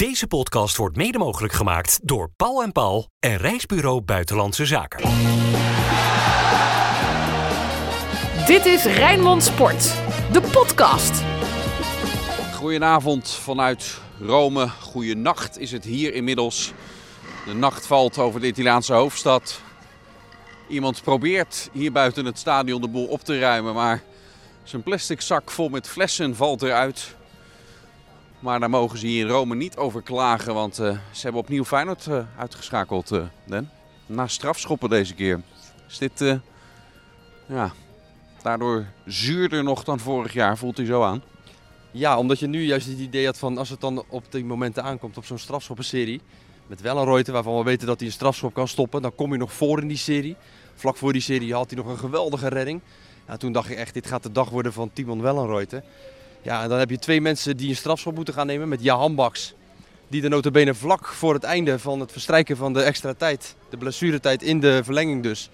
Deze podcast wordt mede mogelijk gemaakt door Paul en Paul en Reisbureau Buitenlandse Zaken. Dit is Rijnmond Sport, de podcast. Goedenavond vanuit Rome. Goeienacht is het hier inmiddels. De nacht valt over de Italiaanse hoofdstad. Iemand probeert hier buiten het stadion de boel op te ruimen, maar zijn plastic zak vol met flessen valt eruit. Maar daar mogen ze hier in Rome niet over klagen, want uh, ze hebben opnieuw Feyenoord uh, uitgeschakeld, uh, Den. Na strafschoppen deze keer. Is dit, ja, daardoor zuurder nog dan vorig jaar, voelt hij zo aan? Ja, omdat je nu juist het idee had van als het dan op die momenten aankomt op zo'n strafschoppenserie. Met wel waarvan we weten dat hij een strafschop kan stoppen. Dan kom je nog voor in die serie. Vlak voor die serie had hij nog een geweldige redding. Ja, toen dacht ik echt, dit gaat de dag worden van Timon Wellenreuter. Ja, en dan heb je twee mensen die een strafschop moeten gaan nemen met Jahan Baks. Die de notabene vlak voor het einde van het verstrijken van de extra tijd, de blessuretijd in de verlenging dus,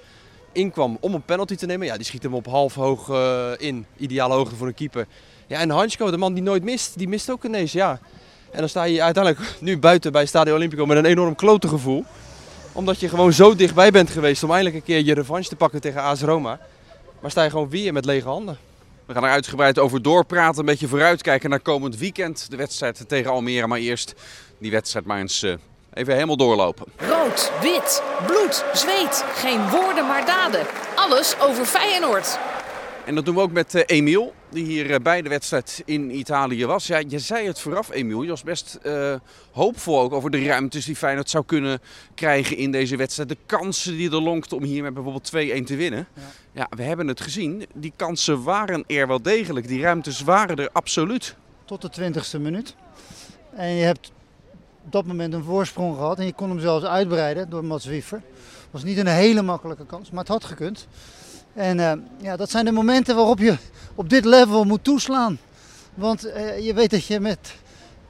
inkwam om een penalty te nemen. Ja, die schiet hem op half hoog uh, in. Ideale hoogte voor een keeper. Ja, en Hansko, de man die nooit mist, die mist ook ineens, ja. En dan sta je uiteindelijk nu buiten bij Stadio Olimpico met een enorm klote gevoel. Omdat je gewoon zo dichtbij bent geweest om eindelijk een keer je revanche te pakken tegen AS Roma. Maar sta je gewoon weer met lege handen. We gaan er uitgebreid over doorpraten, een beetje vooruitkijken naar komend weekend. De wedstrijd tegen Almere, maar eerst die wedstrijd maar eens uh, even helemaal doorlopen. Rood, wit, bloed, zweet. Geen woorden maar daden. Alles over Feyenoord. En dat doen we ook met uh, Emiel, die hier uh, bij de wedstrijd in Italië was. Ja, je zei het vooraf, Emiel. Je was best uh, hoopvol ook over de ruimtes die Feyenoord zou kunnen krijgen in deze wedstrijd. De kansen die er lonkten om hier met bijvoorbeeld 2-1 te winnen. Ja. ja, we hebben het gezien. Die kansen waren er wel degelijk. Die ruimtes waren er absoluut. Tot de 20ste minuut. En je hebt op dat moment een voorsprong gehad. En je kon hem zelfs uitbreiden door Mats Wiever. Het was niet een hele makkelijke kans, maar het had gekund. En uh, ja, dat zijn de momenten waarop je op dit level moet toeslaan. Want uh, je weet dat je met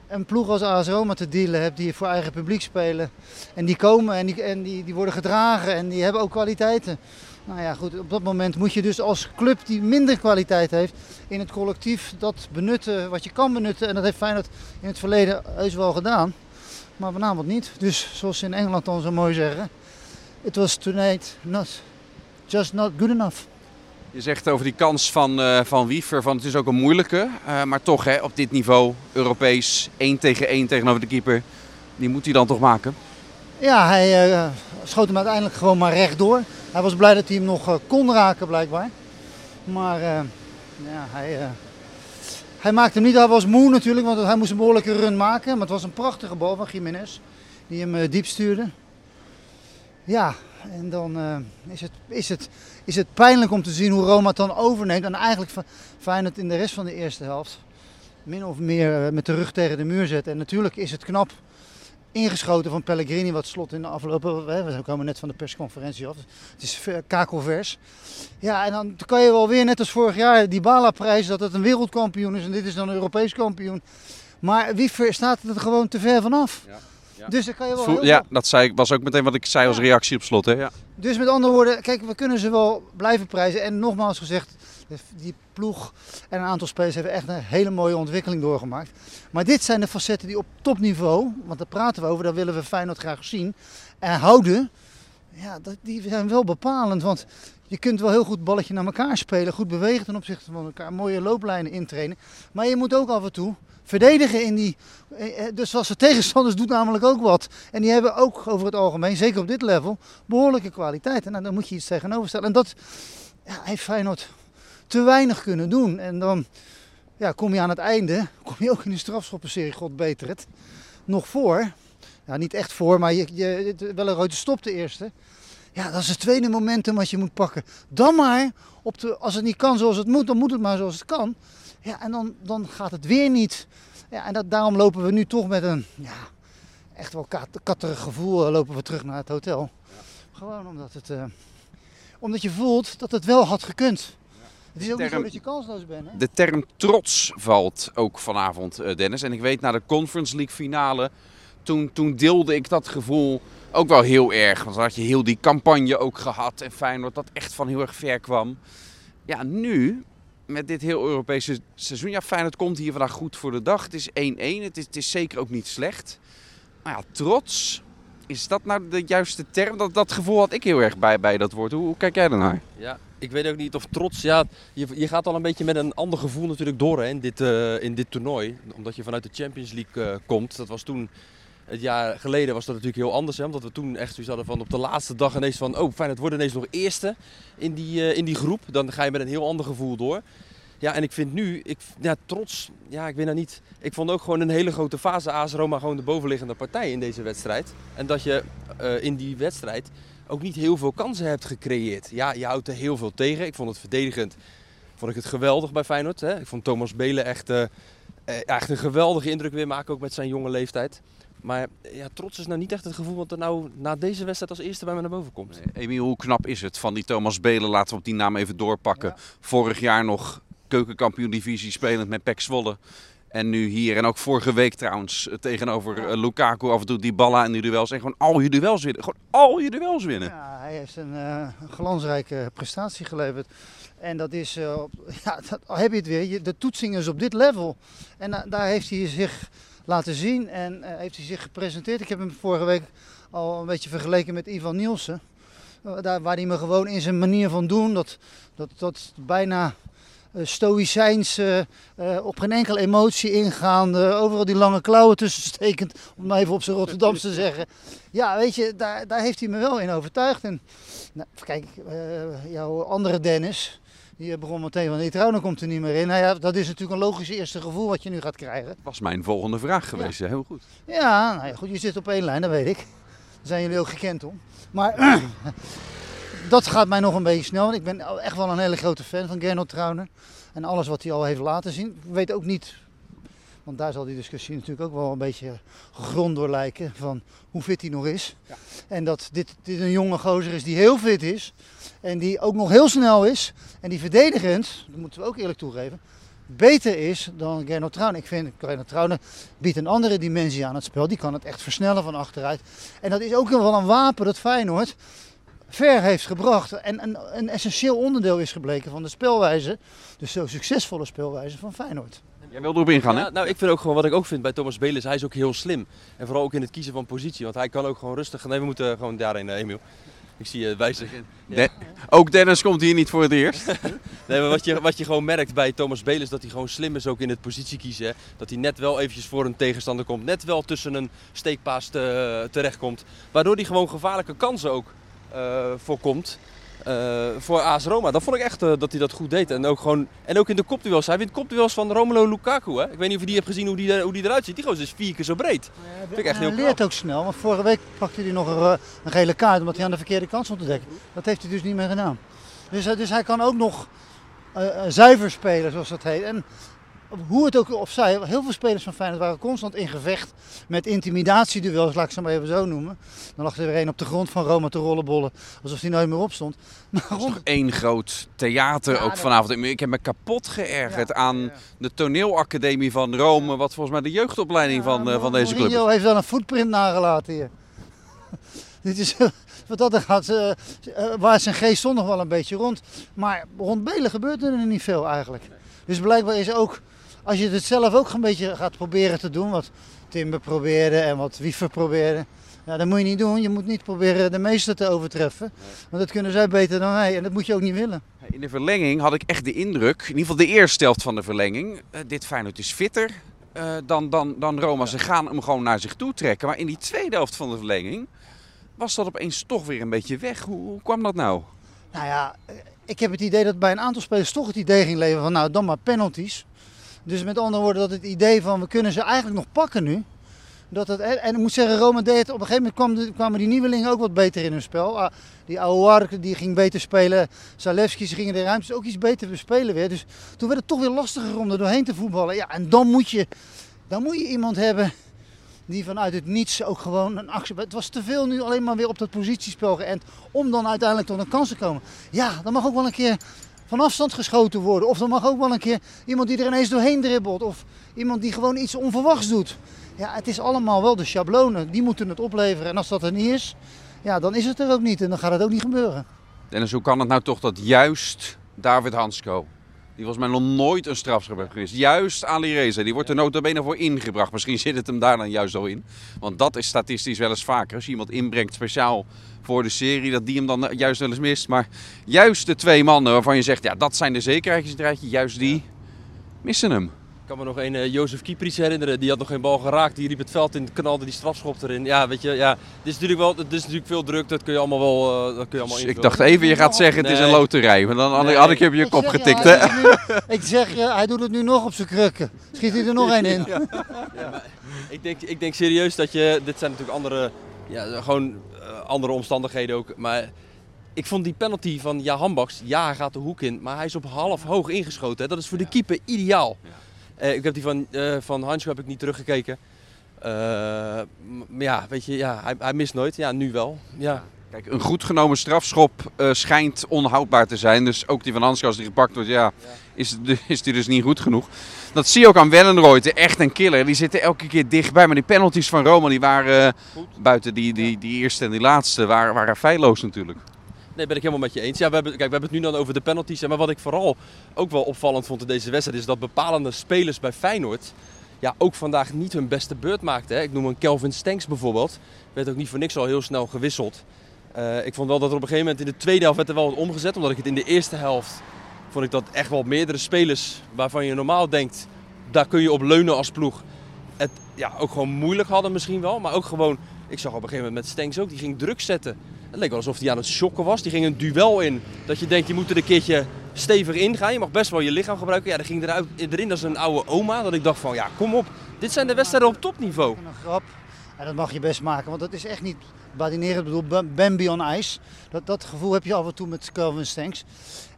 een ploeg als AS Roma te dealen hebt die voor eigen publiek spelen. En die komen en, die, en die, die worden gedragen en die hebben ook kwaliteiten. Nou ja, goed, op dat moment moet je dus als club die minder kwaliteit heeft in het collectief dat benutten wat je kan benutten. En dat heeft Feyenoord in het verleden heus wel gedaan, maar vanavond niet. Dus zoals ze in Engeland dan zo mooi zeggen, it was tonight not just not good enough. Je zegt over die kans van, uh, van Wiever, van het is ook een moeilijke. Uh, maar toch hè, op dit niveau, Europees, 1 tegen 1 tegenover de keeper. Die moet hij dan toch maken? Ja, hij uh, schoot hem uiteindelijk gewoon maar rechtdoor. Hij was blij dat hij hem nog kon raken blijkbaar. Maar ja, hij, hij maakte hem niet. Hij was moe natuurlijk, want hij moest een behoorlijke run maken. Maar het was een prachtige bal van Jiménez. Die hem diep stuurde. Ja, en dan uh, is, het, is, het, is het pijnlijk om te zien hoe Roma het dan overneemt. En eigenlijk Feyenoord in de rest van de eerste helft min of meer uh, met de rug tegen de muur zet. En natuurlijk is het knap ingeschoten van Pellegrini, wat slot in de afgelopen... We komen net van de persconferentie af. Het is kakelvers. Ja, en dan kan je wel weer, net als vorig jaar, die Bala-prijs, dat het een wereldkampioen is. En dit is dan een Europees kampioen. Maar wie staat er gewoon te ver vanaf? Ja. Ja. Dus dan kan je wel ja, dat zei, was ook meteen wat ik zei als reactie op slot. Hè? Ja. Dus met andere woorden, kijk, we kunnen ze wel blijven prijzen. En nogmaals gezegd, die ploeg en een aantal spelers hebben echt een hele mooie ontwikkeling doorgemaakt. Maar dit zijn de facetten die op topniveau, want daar praten we over, daar willen we Feyenoord graag zien en houden. Ja, die zijn wel bepalend, want je kunt wel heel goed balletje naar elkaar spelen, goed bewegen ten opzichte van elkaar, mooie looplijnen intrainen. Maar je moet ook af en toe verdedigen in die. Dus zoals de tegenstanders doet namelijk ook wat. En die hebben ook over het algemeen, zeker op dit level, behoorlijke kwaliteit. En dan moet je iets tegenover stellen. En dat ja, heeft Feyenoord te weinig kunnen doen. En dan ja, kom je aan het einde, kom je ook in de strafschoppenserie, god beter het, nog voor. Ja, niet echt voor, maar je, je, wel een rode stop de eerste. Ja, dat is het tweede momentum wat je moet pakken. Dan maar, op de, als het niet kan zoals het moet, dan moet het maar zoals het kan. Ja, en dan, dan gaat het weer niet. Ja, en dat, daarom lopen we nu toch met een ja, echt wel kat, katterig gevoel uh, lopen we terug naar het hotel. Gewoon omdat, het, uh, omdat je voelt dat het wel had gekund. Het is ook term, niet zo dat je kansloos bent. Hè? De term trots valt ook vanavond, uh, Dennis. En ik weet na de Conference League finale, toen, toen deelde ik dat gevoel ook wel heel erg. Want had je heel die campagne ook gehad. En Feyenoord dat echt van heel erg ver kwam. Ja, nu met dit heel Europese seizoen. Ja, Feyenoord komt hier vandaag goed voor de dag. Het is 1-1. Het is, het is zeker ook niet slecht. Maar ja, trots. Is dat nou de juiste term? Dat, dat gevoel had ik heel erg bij, bij dat woord. Hoe, kijk jij ernaar? Ja, ik weet ook niet of trots. Ja, je, je gaat al een beetje met een ander gevoel natuurlijk door hè, in, dit, uh, in dit toernooi. Omdat je vanuit de Champions League uh, komt. Dat was toen, het jaar geleden was dat natuurlijk heel anders. Hè, omdat we toen echt zoiets hadden van op de laatste dag ineens van... Oh, fijn, het wordt ineens nog eerste in die, uh, in die groep. Dan ga je met een heel ander gevoel door. Ja, en ik vind nu, ik, ja, trots, ja, ik weet nou niet. Ik vond ook gewoon een hele grote fase AS Roma gewoon de bovenliggende partij in deze wedstrijd. En dat je uh, in die wedstrijd ook niet heel veel kansen hebt gecreëerd. Ja, je houdt er heel veel tegen. Ik vond het verdedigend, vond ik het geweldig bij Feyenoord. Hè? Ik vond Thomas Belen echt, uh, echt een geweldige indruk weer maken, ook met zijn jonge leeftijd. Maar ja, trots is nou niet echt het gevoel wat er nou na deze wedstrijd als eerste bij me naar boven komt. Nee, Emiel, hoe knap is het van die Thomas Belen? Laten we op die naam even doorpakken. Ja. Vorig jaar nog keukenkampioen divisie spelend met Pek Zwolle. En nu hier. En ook vorige week trouwens tegenover uh, Lukaku af en toe die ballen en die duels. En gewoon al je duels winnen. Gewoon al je duels winnen. Ja, hij heeft een uh, glansrijke prestatie geleverd. En dat is, uh, ja, dat, heb je het weer. De toetsing is op dit level. En daar heeft hij zich laten zien en heeft hij zich gepresenteerd. Ik heb hem vorige week al een beetje vergeleken met Ivan Nielsen. daar, waar hij me gewoon in zijn manier van doen, dat, dat, dat bijna uh, stoïcijns, op geen enkele emotie ingaande, overal die lange klauwen tussen stekend, om het even op zijn Rotterdams te zeggen. Ja, weet je, daar, daar heeft hij me wel in overtuigd. En nou, kijk, jouw andere Dennis, die begon meteen van die trouwen komt er niet meer in. Nou ja, dat is natuurlijk een logisch eerste gevoel wat je nu gaat krijgen. Dat was mijn volgende vraag geweest, ja. heel goed. Ja, nou ja, goed, je zit op één lijn, dat weet ik. Daar zijn jullie ook gekend om. Maar dat gaat mij nog een beetje snel. Ik ben echt wel een hele grote fan van Gernot Trauner. En alles wat hij al heeft laten zien. Ik weet ook niet, want daar zal die discussie natuurlijk ook wel een beetje gegrond door lijken. Van hoe fit hij nog is. Ja. En dat dit, dit een jonge gozer is die heel fit is. En die ook nog heel snel is. En die verdedigend, dat moeten we ook eerlijk toegeven, beter is dan Gernot Trauner. Ik vind Gernot Trauner biedt een andere dimensie aan het spel. Die kan het echt versnellen van achteruit. En dat is ook wel een wapen dat Feyenoord ver heeft gebracht. En een, een essentieel onderdeel is gebleken van de spelwijze. Dus zo succesvolle spelwijze van Feyenoord. Jij wilde erop ingaan, hè? Ja, nou, ik vind ook gewoon wat ik ook vind bij Thomas Belis, hij is ook heel slim. En vooral ook in het kiezen van positie. Want hij kan ook gewoon rustig. Nee, we moeten gewoon daarheen, Emiel. Ik zie je wijzigen. Ja. De, ook Dennis komt hier niet voor het eerst. nee, maar wat je, wat je gewoon merkt bij Thomas Belis, dat hij gewoon slim is ook in het positie kiezen. Dat hij net wel eventjes voor een tegenstander komt. Net wel tussen een steekpaas te, terechtkomt. Waardoor hij gewoon gevaarlijke kansen ook uh, voorkomt. Uh, voor AS Roma. Dat vond ik echt uh, dat hij dat goed deed. En ook, gewoon, en ook in de kopduels. Hij wint kopduels van Romelu Lukaku. Hè? Ik weet niet of je die hebt gezien hoe die, hoe die eruit ziet. Die gozer is vier keer zo breed. Ja, vind ik echt heel hij leert ook snel. Want vorige week pakte hij nog een, een, gele kaart omdat hij aan de verkeerde kant stond te dekken. Dat heeft hij dus niet meer gedaan. Dus, dus hij kan ook nog zuiver spelen zoals dat heet. En hoe het ook of zij, heel veel spelers van Feyenoord waren constant in gevecht met intimidatieduels, laat ik ze maar even zo noemen. Dan lag er weer een op de grond van Roma te rollenbollen, alsof hij nooit meer opstond. Maar rond... is toch één groot theater ja, ook dat... vanavond. Ik heb me kapot geërgerd ja, aan ja. de toneelacademie van Rome, wat volgens mij de jeugdopleiding van, uh, van deze club is. heeft wel een footprint nagelaten hier. Dit is, wat dat er gaat, uh, waar zijn geest stond nog wel een beetje rond. Maar rond Belen gebeurt er niet veel eigenlijk. Dus blijkbaar is ook als je het zelf ook een beetje gaat proberen te doen, wat Timber probeerde en wat Wiever probeerde, ja, dat moet je niet doen. Je moet niet proberen de meester te overtreffen. Want dat kunnen zij beter dan wij en dat moet je ook niet willen. In de verlenging had ik echt de indruk, in ieder geval de eerste helft van de verlenging, uh, dit Feyenoord is fitter uh, dan, dan, dan Roma. Ze gaan hem gewoon naar zich toe trekken. Maar in die tweede helft van de verlenging was dat opeens toch weer een beetje weg. Hoe, hoe kwam dat nou? Nou ja, ik heb het idee dat bij een aantal spelers toch het idee ging leven van nou dan maar penalties. Dus met andere woorden, dat het idee van we kunnen ze eigenlijk nog pakken nu. Dat het, en ik moet zeggen, Roma deed op een gegeven moment kwam kwamen die nieuwelingen ook wat beter in hun spel. Ah, die Aouar die ging beter spelen. Zalewski gingen de ruimtes ook iets beter bespelen weer. Dus toen werd het toch weer lastiger om er doorheen te voetballen. Ja, en dan moet je, dan moet je iemand hebben die vanuit het niets ook gewoon een actie... Het was te veel nu alleen maar weer op dat positiespel geënt om dan uiteindelijk tot een kans te komen. Ja, dan mag ook wel een keer van afstand geschoten worden. Of er mag ook wel een keer iemand die er ineens doorheen dribbelt. Of iemand die gewoon iets onverwachts doet. Ja, het is allemaal wel de schablonen. Die moeten het opleveren. En als dat er niet is, ja, dan is het er ook niet. En dan gaat het ook niet gebeuren. Dennis, hoe kan het nou toch dat juist David Hansko Die volgens mij nog nooit een strafschop heeft gemist. Juist Ali Reza, die wordt er nota bene voor ingebracht. Misschien zit het hem daar dan juist al in. Want dat is statistisch wel eens vaker. Als je iemand inbrengt speciaal voor de serie, dat die hem dan juist wel eens mist. Maar juist de twee mannen waarvan je zegt, ja, dat zijn de zekerheidjes in het rijtje. Juist die missen hem. Ik kan me nog een uh, Jozef Kieprits herinneren, die had nog geen bal geraakt. Die riep het veld in, knalde die strafschop erin. Ja, weet je, ja, dit is natuurlijk wel, dit is natuurlijk veel druk, dat kun je allemaal wel, uh, dat kun je allemaal dus Ik dacht even, je gaat zeggen het is een loterij, maar dan nee. had ik je op je ik kop zeg, getikt. Ja, hè? Nu, ik zeg je, hij doet het nu nog op zijn krukken. Schiet hij er nog één in. Ja. ja. ik, denk, ik denk serieus dat je, dit zijn natuurlijk andere, ja, gewoon uh, andere omstandigheden ook, maar ik vond die penalty van Ja Hambaks, ja hij gaat de hoek in, maar hij is op half hoog ingeschoten. Hè. Dat is voor de keeper ideaal. Uh, ik heb die van, uh, van heb ik niet teruggekeken. Uh, ja, weet je, ja, hij, hij, mist nooit. Ja, nu wel. Ja. Kijk, een goed genomen strafschop schijnt onhoudbaar te zijn. Dus ook die van Hansko als die gepakt wordt, ja, Is, is die dus niet goed genoeg. Dat zie je ook aan Wellenrooyte, echt een killer. Die zitten elke keer dichtbij. Maar die penalties van Roma, die waren buiten die, die, die eerste en die laatste, waren, waren feilloos natuurlijk. Nee, ben ik helemaal met je eens. Ja, we hebben, kijk, we hebben het nu dan over de penalties. Maar wat ik vooral ook wel opvallend vond in deze wedstrijd... is dat bepalende spelers bij Feyenoord... Ja, ook vandaag niet hun beste beurt maakten. Ik noem een Kelvin Stenks bijvoorbeeld. Werd ook niet voor niks al heel snel gewisseld. Uh, ik vond wel dat er op een gegeven moment in de tweede helft werd er wel wat omgezet. Omdat ik het in de eerste helft vond ik dat echt wel meerdere spelers waarvan je normaal denkt, daar kun je op leunen als ploeg. Het ja, ook gewoon moeilijk hadden misschien wel. Maar ook gewoon, ik zag op een gegeven moment met Stenks ook, die ging druk zetten. Het leek wel alsof hij aan het shocken was. Die ging een duel in. Dat je denkt, je moet er een keertje stevig in gaan. Je mag best wel je lichaam gebruiken. Ja, dan ging eruit, erin als een oude oma. Dat ik dacht van, ja, kom op. Dit zijn de wedstrijden op topniveau. Een grap. Dat mag je best maken, want dat is echt niet badinerend. Ik bedoel, Bambi on ice. Dat, dat gevoel heb je af en toe met Calvin Stanks.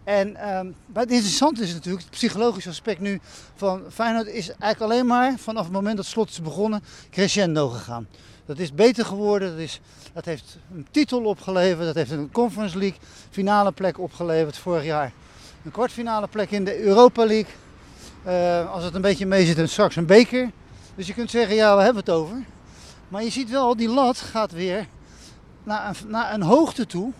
En um, maar het interessante is natuurlijk het psychologische aspect nu van Feyenoord is eigenlijk alleen maar vanaf het moment dat slot is begonnen crescendo gegaan. Dat is beter geworden, dat, is, dat heeft een titel opgeleverd, dat heeft een Conference League finale plek opgeleverd vorig jaar. Een kwartfinale plek in de Europa League. Uh, als het een beetje mee zit, en straks een beker. Dus je kunt zeggen, ja, we hebben het over. Maar je ziet wel, die lat gaat weer naar een, naar een hoogte toe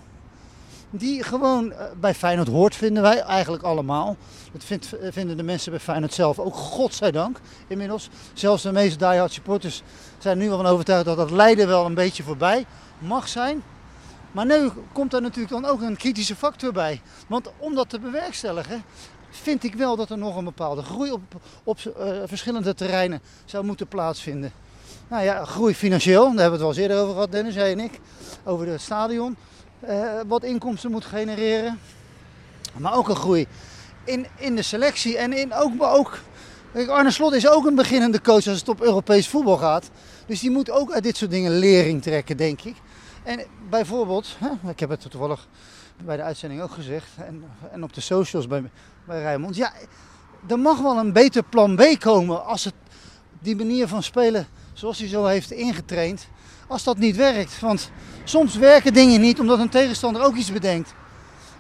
die gewoon eh, bij Feyenoord hoort, vinden wij eigenlijk allemaal. Dat vindt, vinden de mensen bij Feyenoord zelf ook, godzijdank inmiddels. Zelfs de meeste diehard supporters zijn nu wel van overtuigd dat dat lijden wel een beetje voorbij mag zijn. Maar nu komt er natuurlijk dan ook een kritische factor bij. Want om dat te bewerkstelligen, vind ik wel dat er nog een bepaalde groei op, op uh, verschillende terreinen zou moeten plaatsvinden. Nou ja, groei financieel, daar hebben we het wel eens eerder over gehad, Dennis, jij en ik. Over het stadion uh, wat inkomsten moet genereren. Maar ook een groei in, in de selectie en in ook, ook Arne Slot is ook een beginnende coach als het op Europees voetbal gaat. Dus die moet ook uit dit soort dingen lering trekken, denk ik. En bijvoorbeeld, ik heb het toevallig bij de uitzending ook gezegd, en, en op de socials bij, bij Rijmond. Ja, er mag wel een beter plan B komen als het die manier van spelen zoals hij zo heeft ingetraind, als dat niet werkt. Want soms werken dingen niet omdat een tegenstander ook iets bedenkt.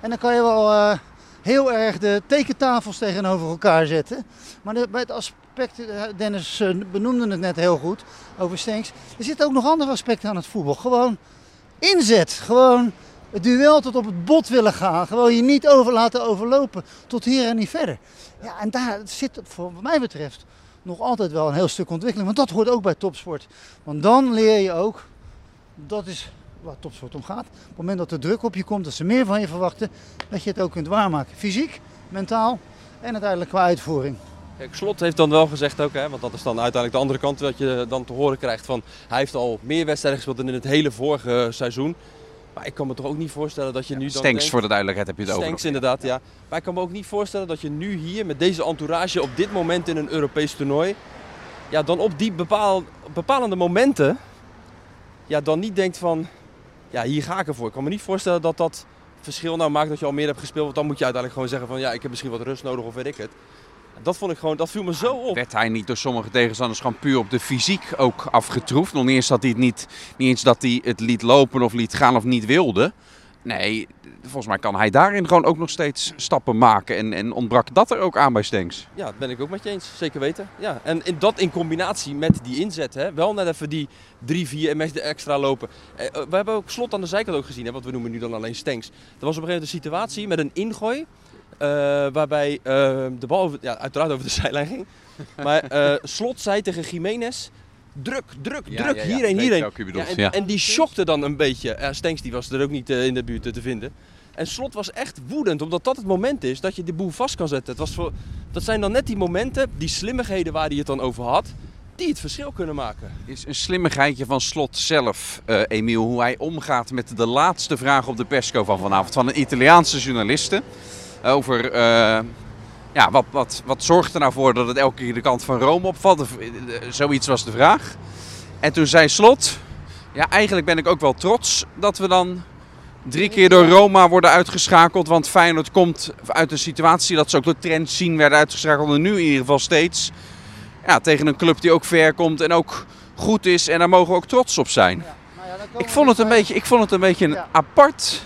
En dan kan je wel uh, heel erg de tekentafels tegenover elkaar zetten. Maar bij het aspect, eh, Dennis uh, benoemde het net heel goed over Stenks. Er zitten ook nog andere aspecten aan het voetbal. Gewoon inzet. Gewoon het duel tot op het bot willen gaan. Gewoon je niet over laten overlopen. Tot hier en niet verder. Ja, en daar zit, voor wat mij betreft, nog altijd wel een heel stuk ontwikkeling. Want dat hoort ook bij topsport. Want dan leer je ook, dat is waar topsport om gaat. Op het moment dat er druk op je komt, dat ze meer van je verwachten, dat je het ook kunt waarmaken. Fysiek, mentaal en uiteindelijk qua uitvoering. Kijk, Slot heeft dan wel gezegd ook, hè, want dat is dan uiteindelijk de andere kant dat je dan te horen krijgt van hij heeft al meer wedstrijden gespeeld dan in het hele vorige seizoen. Maar ik kan me toch ook niet voorstellen dat je nu dan Stanks denkt, voor de duidelijkheid heb je het over. Stanks inderdaad, ja. Maar ik kan me ook niet voorstellen dat je nu hier met deze entourage op dit moment in een Europees toernooi... Ja, dan op die bepaal, bepalende momenten... Ja, dan niet denkt van... Ja, hier ga ik ervoor. Ik kan me niet voorstellen dat dat verschil nou maakt dat je al meer hebt gespeeld. Want dan moet je uiteindelijk gewoon zeggen van... Ja, ik heb misschien wat rust nodig of weet ik het. Dat vond ik gewoon, dat viel me zo op. Werd hij niet door sommige tegenstanders gewoon puur op de fysiek ook afgetroefd? Nog niet eens dat hij het niet, niet eens dat hij het liet lopen of liet gaan of niet wilde. Nee, volgens mij kan hij daarin gewoon ook nog steeds stappen maken. En, en ontbrak dat er ook aan bij Stenks. Ja, dat ben ik ook met je eens. Zeker weten. Ja. En in, dat in combinatie met die inzet. Hè. Wel net even die drie, vier MX extra lopen. Eh, eh, we hebben ook slot aan de zijkant ook gezien. Hè, wat we noemen nu dan alleen Stenks. Er was op een gegeven moment een situatie met een ingooi. Eh, waarbij eh, de bal over, ja, uiteraard over de zijlijn ging. Maar eh, Slot zei tegen Jiménez, druk, druk, Ja, druk, ja, ja, hierheen, hierheen. bedoelt, en, ja. en die shockte dan een beetje. Ja, Stenks die was er ook niet eh, in de buurt te vinden. En Slot was echt woedend, omdat dat het moment is dat je de boel vast kan zetten. Het was voor, dat zijn dan net die momenten, die slimmigheden waar hij het dan over had, die het verschil kunnen maken. Is een slimmigheidje van Slot zelf, eh, Emiel, hoe hij omgaat met de laatste vraag op de persco van vanavond van een Italiaanse journaliste. Over, eh, ja, wat, wat, wat zorgt er nou voor dat het elke keer de kant van Rome opvalt? Eh, zoiets was de vraag. En toen zei Slot, ja, eigenlijk ben ik ook wel trots dat we dan drie keer door Roma worden uitgeschakeld. Want Feyenoord komt uit een situatie dat ze ook door trend zien werden uitgeschakeld. En nu in ieder geval steeds ja, tegen een club die ook ver komt en ook goed is. En daar mogen we ook trots op zijn. Nou Ik vond het een beetje, ik vond het een, beetje een apart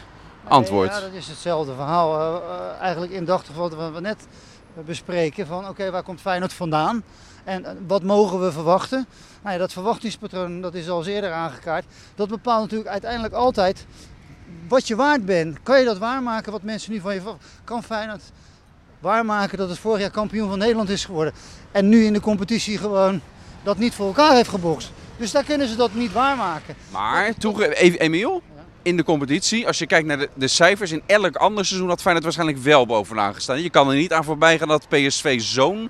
antwoord. Nee, ja, dat is hetzelfde verhaal. eh, eh, eigenlijk indachtig wat we net bespreken. Van oké, waar komt Feyenoord vandaan? En eh, wat mogen we verwachten? Nou ja, dat verwachtingspatroon, dat is al eerder aangekaart. Dat bepaalt natuurlijk uiteindelijk altijd wat je waard bent. Kan je dat waarmaken wat mensen nu van je verwachten? Kan Feyenoord waarmaken dat het vorig jaar kampioen van Nederland is geworden? En nu in de competitie gewoon dat niet voor elkaar heeft gebokst. Dus daar kunnen ze dat niet waarmaken. Maar, toege- even Emiel, in de competitie, als je kijkt naar de, de cijfers, in elk ander seizoen had Feyenoord waarschijnlijk wel bovenaan gestaan. Je kan er niet aan voorbij gaan dat PSV zo'n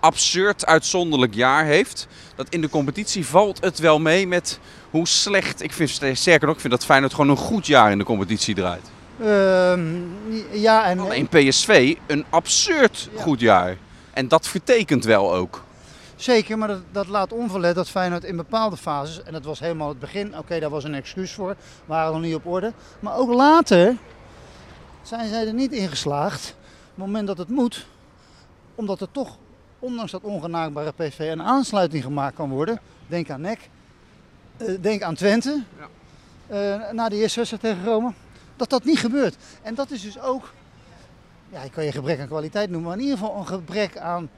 absurd uitzonderlijk jaar heeft. Dat in de competitie valt het wel mee met hoe slecht, ik vind, sterker nog, ik vind dat Feyenoord gewoon een goed jaar in de competitie draait. Ehm, ja en. Alleen PSV een absurd Ja. goed jaar. En dat vertekent wel ook. Zeker, maar dat, dat laat onverlet dat Feyenoord in bepaalde fases, en dat was helemaal het begin, oké, daar was een excuus voor, waren nog niet op orde. Maar ook later zijn zij er niet in geslaagd, op het moment dat het moet, omdat er toch, ondanks dat ongenaakbare PSV, een aansluiting gemaakt kan worden. Denk aan NEC, eh, denk aan Twente, eh, na de eerste wedstrijd tegen Rome. Dat dat niet gebeurt. En dat is dus ook, ja, ik kan je gebrek aan kwaliteit noemen, maar in ieder geval een gebrek aan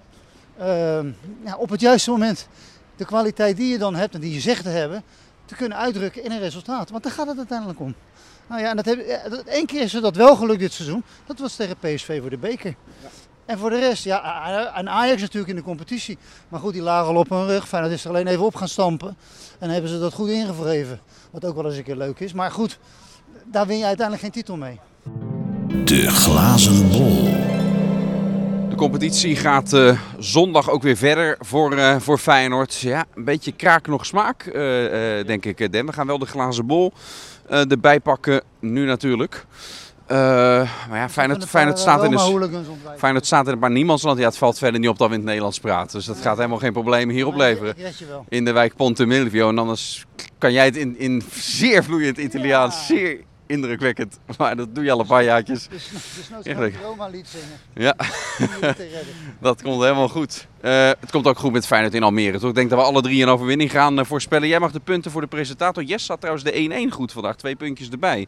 ja, op het juiste moment de kwaliteit die je dan hebt en die je zegt te hebben, te kunnen uitdrukken in een resultaat. Want daar gaat het uiteindelijk om. Nou ja, en dat heb, ja, dat- één keer is er dat wel gelukt dit seizoen. Dat was tegen PSV voor de beker. En voor de rest, ja, en Ajax natuurlijk in de competitie. Maar goed, die lagen al op hun rug. Feyenoord is er alleen even op gaan stampen. En hebben ze dat goed ingevreven. Wat ook wel eens een keer leuk is. Maar goed, daar win je uiteindelijk geen titel mee. De glazen bol. De competitie gaat eh, zondag ook weer verder voor, eh, voor Feyenoord. Ja, een beetje kraak nog smaak, eh, denk ik, Den. We gaan wel de glazen bol erbij pakken, nu natuurlijk. Maar ja, Feyenoord, Feyenoord, staat in een, Feyenoord staat in een paar niemandsland. Ja, het valt verder niet op dat we in het Nederlands praten. Dus dat gaat helemaal geen problemen hier opleveren. In de wijk Ponte Milvio. En anders kan jij het in, in zeer vloeiend Italiaans, zeer indrukwekkend. Maar dat doe je al een paar jaartjes. Dus, dus nooit een Roma lied zingen. Ja. Dat komt helemaal goed. Eh, het komt ook goed met Feyenoord in Almere. Toch? Ik denk dat we alle drie een overwinning gaan eh, voorspellen. Jij mag de punten voor de presentator. Jess had trouwens de 1-1 goed vandaag. Twee puntjes erbij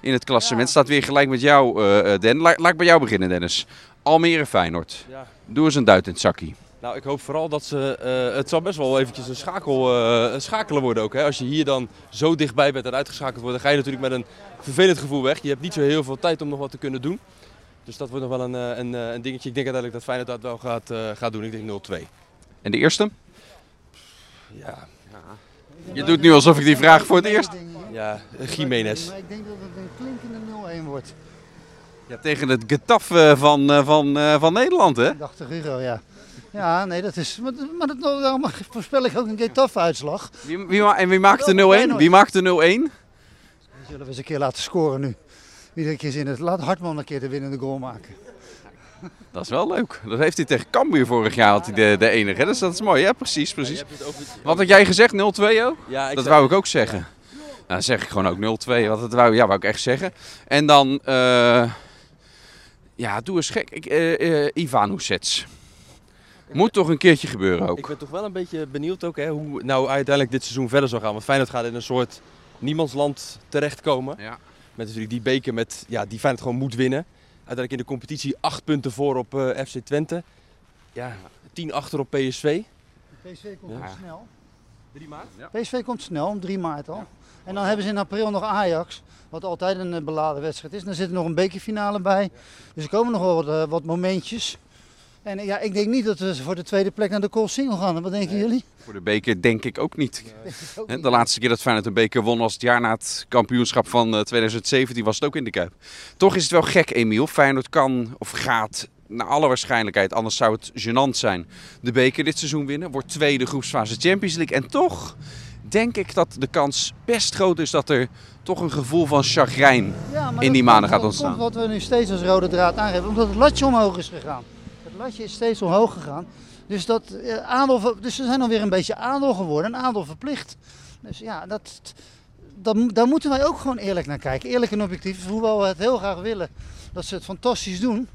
in het klassement. Ja. Staat weer gelijk met jou, eh, eh, Den. La- laat ik bij jou beginnen, Dennis. Almere Feyenoord. Ja. Doe eens een duit in het zakkie. Nou, ik hoop vooral dat ze. eh, het zal best wel eventjes een, schakel, eh, een schakelen worden ook. Hè. Als je hier dan zo dichtbij bent en uitgeschakeld wordt, dan ga je natuurlijk met een vervelend gevoel weg. Je hebt niet zo heel veel tijd om nog wat te kunnen doen. Dus dat wordt nog wel een, eh, een, eh, een dingetje. Ik denk uiteindelijk dat Feyenoord dat wel gaat, eh, gaat doen. Ik denk 0-2. En de eerste? Ja, Je doet nu alsof ik die vraag voor het eerst... ja Jiménez. Maar ik denk dat het een klinkende 0-1 wordt. Ja, tegen het getaf van, eh, van, eh, van Nederland, hè? Dacht de Hugo, ja. Ja, nee, dat is. Maar, maar dat, daarom voorspel ik ook een Getafe-uitslag. Wie, wie, ma- en wie maakt de Wel, 0-1? Feyenoord. Wie maakt de 0-1? Die zullen we eens een keer laten scoren nu. Iedere keer zin het. Laat Hartman een keer de winnende goal maken. Dat is wel leuk. Dat heeft hij tegen Cambuur vorig jaar had hij de, de enige. hè? Dus dat is mooi, ja precies, precies. Wat had jij gezegd, 0-2 ook? Ja, Dat wou ik ook zeggen. Nou, dan zeg ik gewoon ook 0-2. Want dat wou, ja, wou ik echt zeggen. En dan, eh, ja, doe eens gek. Ik, eh eh Ivan. Moet toch een keertje gebeuren Ik ook. ben toch wel een beetje benieuwd ook, hè, hoe nou uiteindelijk dit seizoen verder zal gaan. Want Feyenoord gaat in een soort niemandsland terechtkomen. Ja. Met natuurlijk die beker met, ja, die Feyenoord gewoon moet winnen. Uiteindelijk in de competitie acht punten voor op eh, FC Twente. Ja, tien achter op PSV. PSV komt Ja. snel. 3 maart? PSV komt snel, om 3 maart al. En dan hebben ze in april nog Ajax, wat altijd een eh, beladen wedstrijd is. Dan zit er nog een bekerfinale bij. Dus er komen nog wel wat, eh, wat momentjes. En eh, ja, ik denk niet dat we voor de tweede plek naar de Koolsingel gaan. Wat denken jullie? Voor de beker denk ik ook niet. De laatste keer dat Feyenoord een beker won was het jaar na het kampioenschap van eh, 2017. Was het ook in de Kuip. Toch is het wel gek, Emiel. Feyenoord kan of gaat naar alle waarschijnlijkheid, anders zou het gênant zijn, de beker dit seizoen winnen. Wordt tweede groepsfase Champions League. En toch denk ik dat de kans best groot is dat er toch een gevoel van chagrijn Ja, in die dat maanden gaat dat ontstaan. komt wat we nu steeds als rode draad aangeven, omdat het latje omhoog is gegaan. Latje is steeds omhoog gegaan. Dus, dat, eh, aandeel, dus we zijn alweer een beetje aandeel geworden, een aandeel verplicht. Dus ja, dat, dat, daar moeten wij ook gewoon eerlijk naar kijken. Eerlijk en objectief, hoewel we het heel graag willen dat ze het fantastisch doen.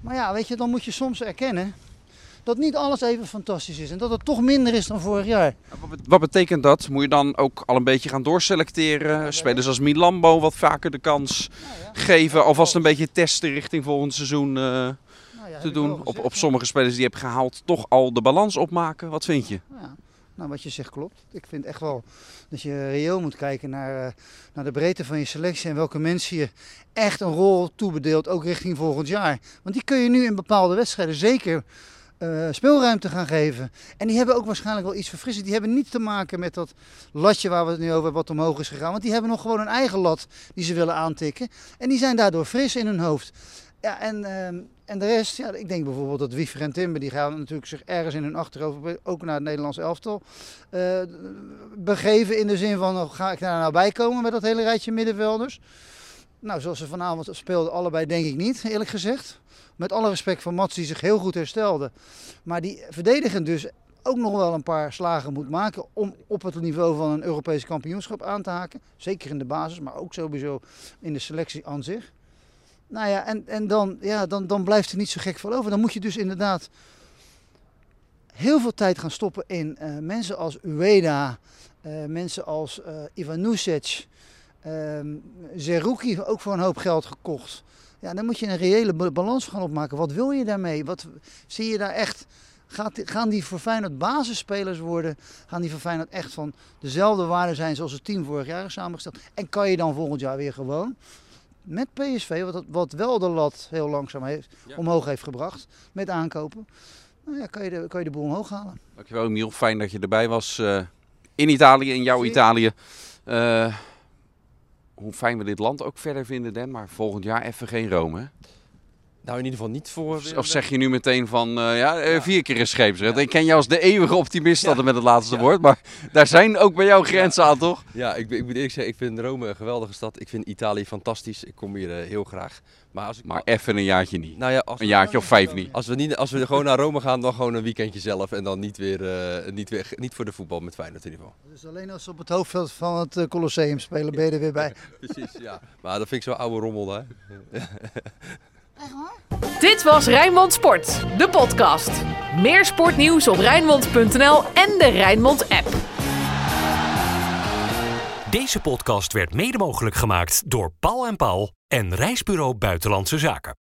Maar ja, weet je, dan moet je soms erkennen dat niet alles even fantastisch is. En dat het toch minder is dan vorig jaar. Wat bet- Wat betekent dat? Moet je dan ook al een beetje gaan doorselecteren? Spelers als Milambo wat vaker de kans geven, alvast een beetje testen richting volgend seizoen eh, Nou ja, te doen. Op, op sommige spelers die je hebt gehaald toch al de balans opmaken. Wat vind je? Ja, nou wat je zegt klopt. Ik vind echt wel dat je reëel moet kijken naar, eh, naar de breedte van je selectie en welke mensen je echt een rol toebedeelt, ook richting volgend jaar. Want die kun je nu in bepaalde wedstrijden zeker eh, speelruimte gaan geven. En die hebben ook waarschijnlijk wel iets verfrissend. Die hebben niet te maken met dat latje waar we het nu over hebben, wat omhoog is gegaan. Want die hebben nog gewoon een eigen lat die ze willen aantikken. En die zijn daardoor fris in hun hoofd. Ja, en, ehm, en de rest, ja, ik denk bijvoorbeeld dat Wiever en Timber, die gaan natuurlijk zich ergens in hun achterhoofd, ook naar het Nederlands elftal, eh, begeven. In de zin van, oh, ga ik daar nou bij komen met dat hele rijtje middenvelders? Nou, zoals ze vanavond speelden, allebei denk ik niet, eerlijk gezegd. Met alle respect voor Mats, die zich heel goed herstelde. Maar die verdedigend dus ook nog wel een paar slagen moet maken om op het niveau van een Europees kampioenschap aan te haken. Zeker in de basis, maar ook sowieso in de selectie aan zich. Nou ja, en, en dan, ja, dan, dan blijft er niet zo gek veel over. Dan moet je dus inderdaad heel veel tijd gaan stoppen in eh, mensen als Ueda, eh, mensen als eh Ivan Nusic, ehm Zerouki, ook voor een hoop geld gekocht. Ja, dan moet je een reële ba- balans gaan opmaken. Wat wil je daarmee? Wat zie je daar echt? Gaan die voor Feyenoord basisspelers worden? Gaan die voor Feyenoord echt van dezelfde waarde zijn zoals het team vorig jaar is samengesteld? En kan je dan volgend jaar weer gewoon met PSV, wat, wat wel de lat heel langzaam heeft, Ja. omhoog heeft gebracht met aankopen. Nou ja, kan je de, kan je de boel omhoog halen. Dankjewel Emiel, fijn dat je erbij was eh, in Italië, in jouw Zeker. Italië. Eh, hoe fijn we dit land ook verder vinden, Den, maar volgend jaar even geen Rome. hè? Nou, in ieder geval niet voor... Of, of zeg je nu meteen van, eh, ja, eh, Ja. vier keer een scheepsrecht. Ja. Ik ken jou als de eeuwige optimist Ja. altijd met het laatste Ja. woord, maar daar zijn ook bij jou grenzen aan, toch? Ja, ik, ik moet eerlijk zeggen, ik vind Rome een geweldige stad. Ik vind Italië fantastisch. Ik kom hier eh, heel graag. Maar als ik... Maar even een jaartje niet. nou ja, als, Een jaartje of vijf niet. als, we niet, als we gewoon naar Rome gaan, dan gewoon een weekendje zelf. En dan niet weer, eh, niet, weer niet voor de voetbal met Feyenoord in ieder geval. Dus alleen als ze op het hoofdveld van het Colosseum spelen, ben je er weer bij. Precies, ja. Maar dat vind ik zo'n oude rommel, hè. Dit was Rijnmond Sport, de podcast. Meer sportnieuws op Rijnmond.nl en de Rijnmond app. Deze podcast werd mede mogelijk gemaakt door Paul en Paul en Reisbureau Buitenlandse Zaken.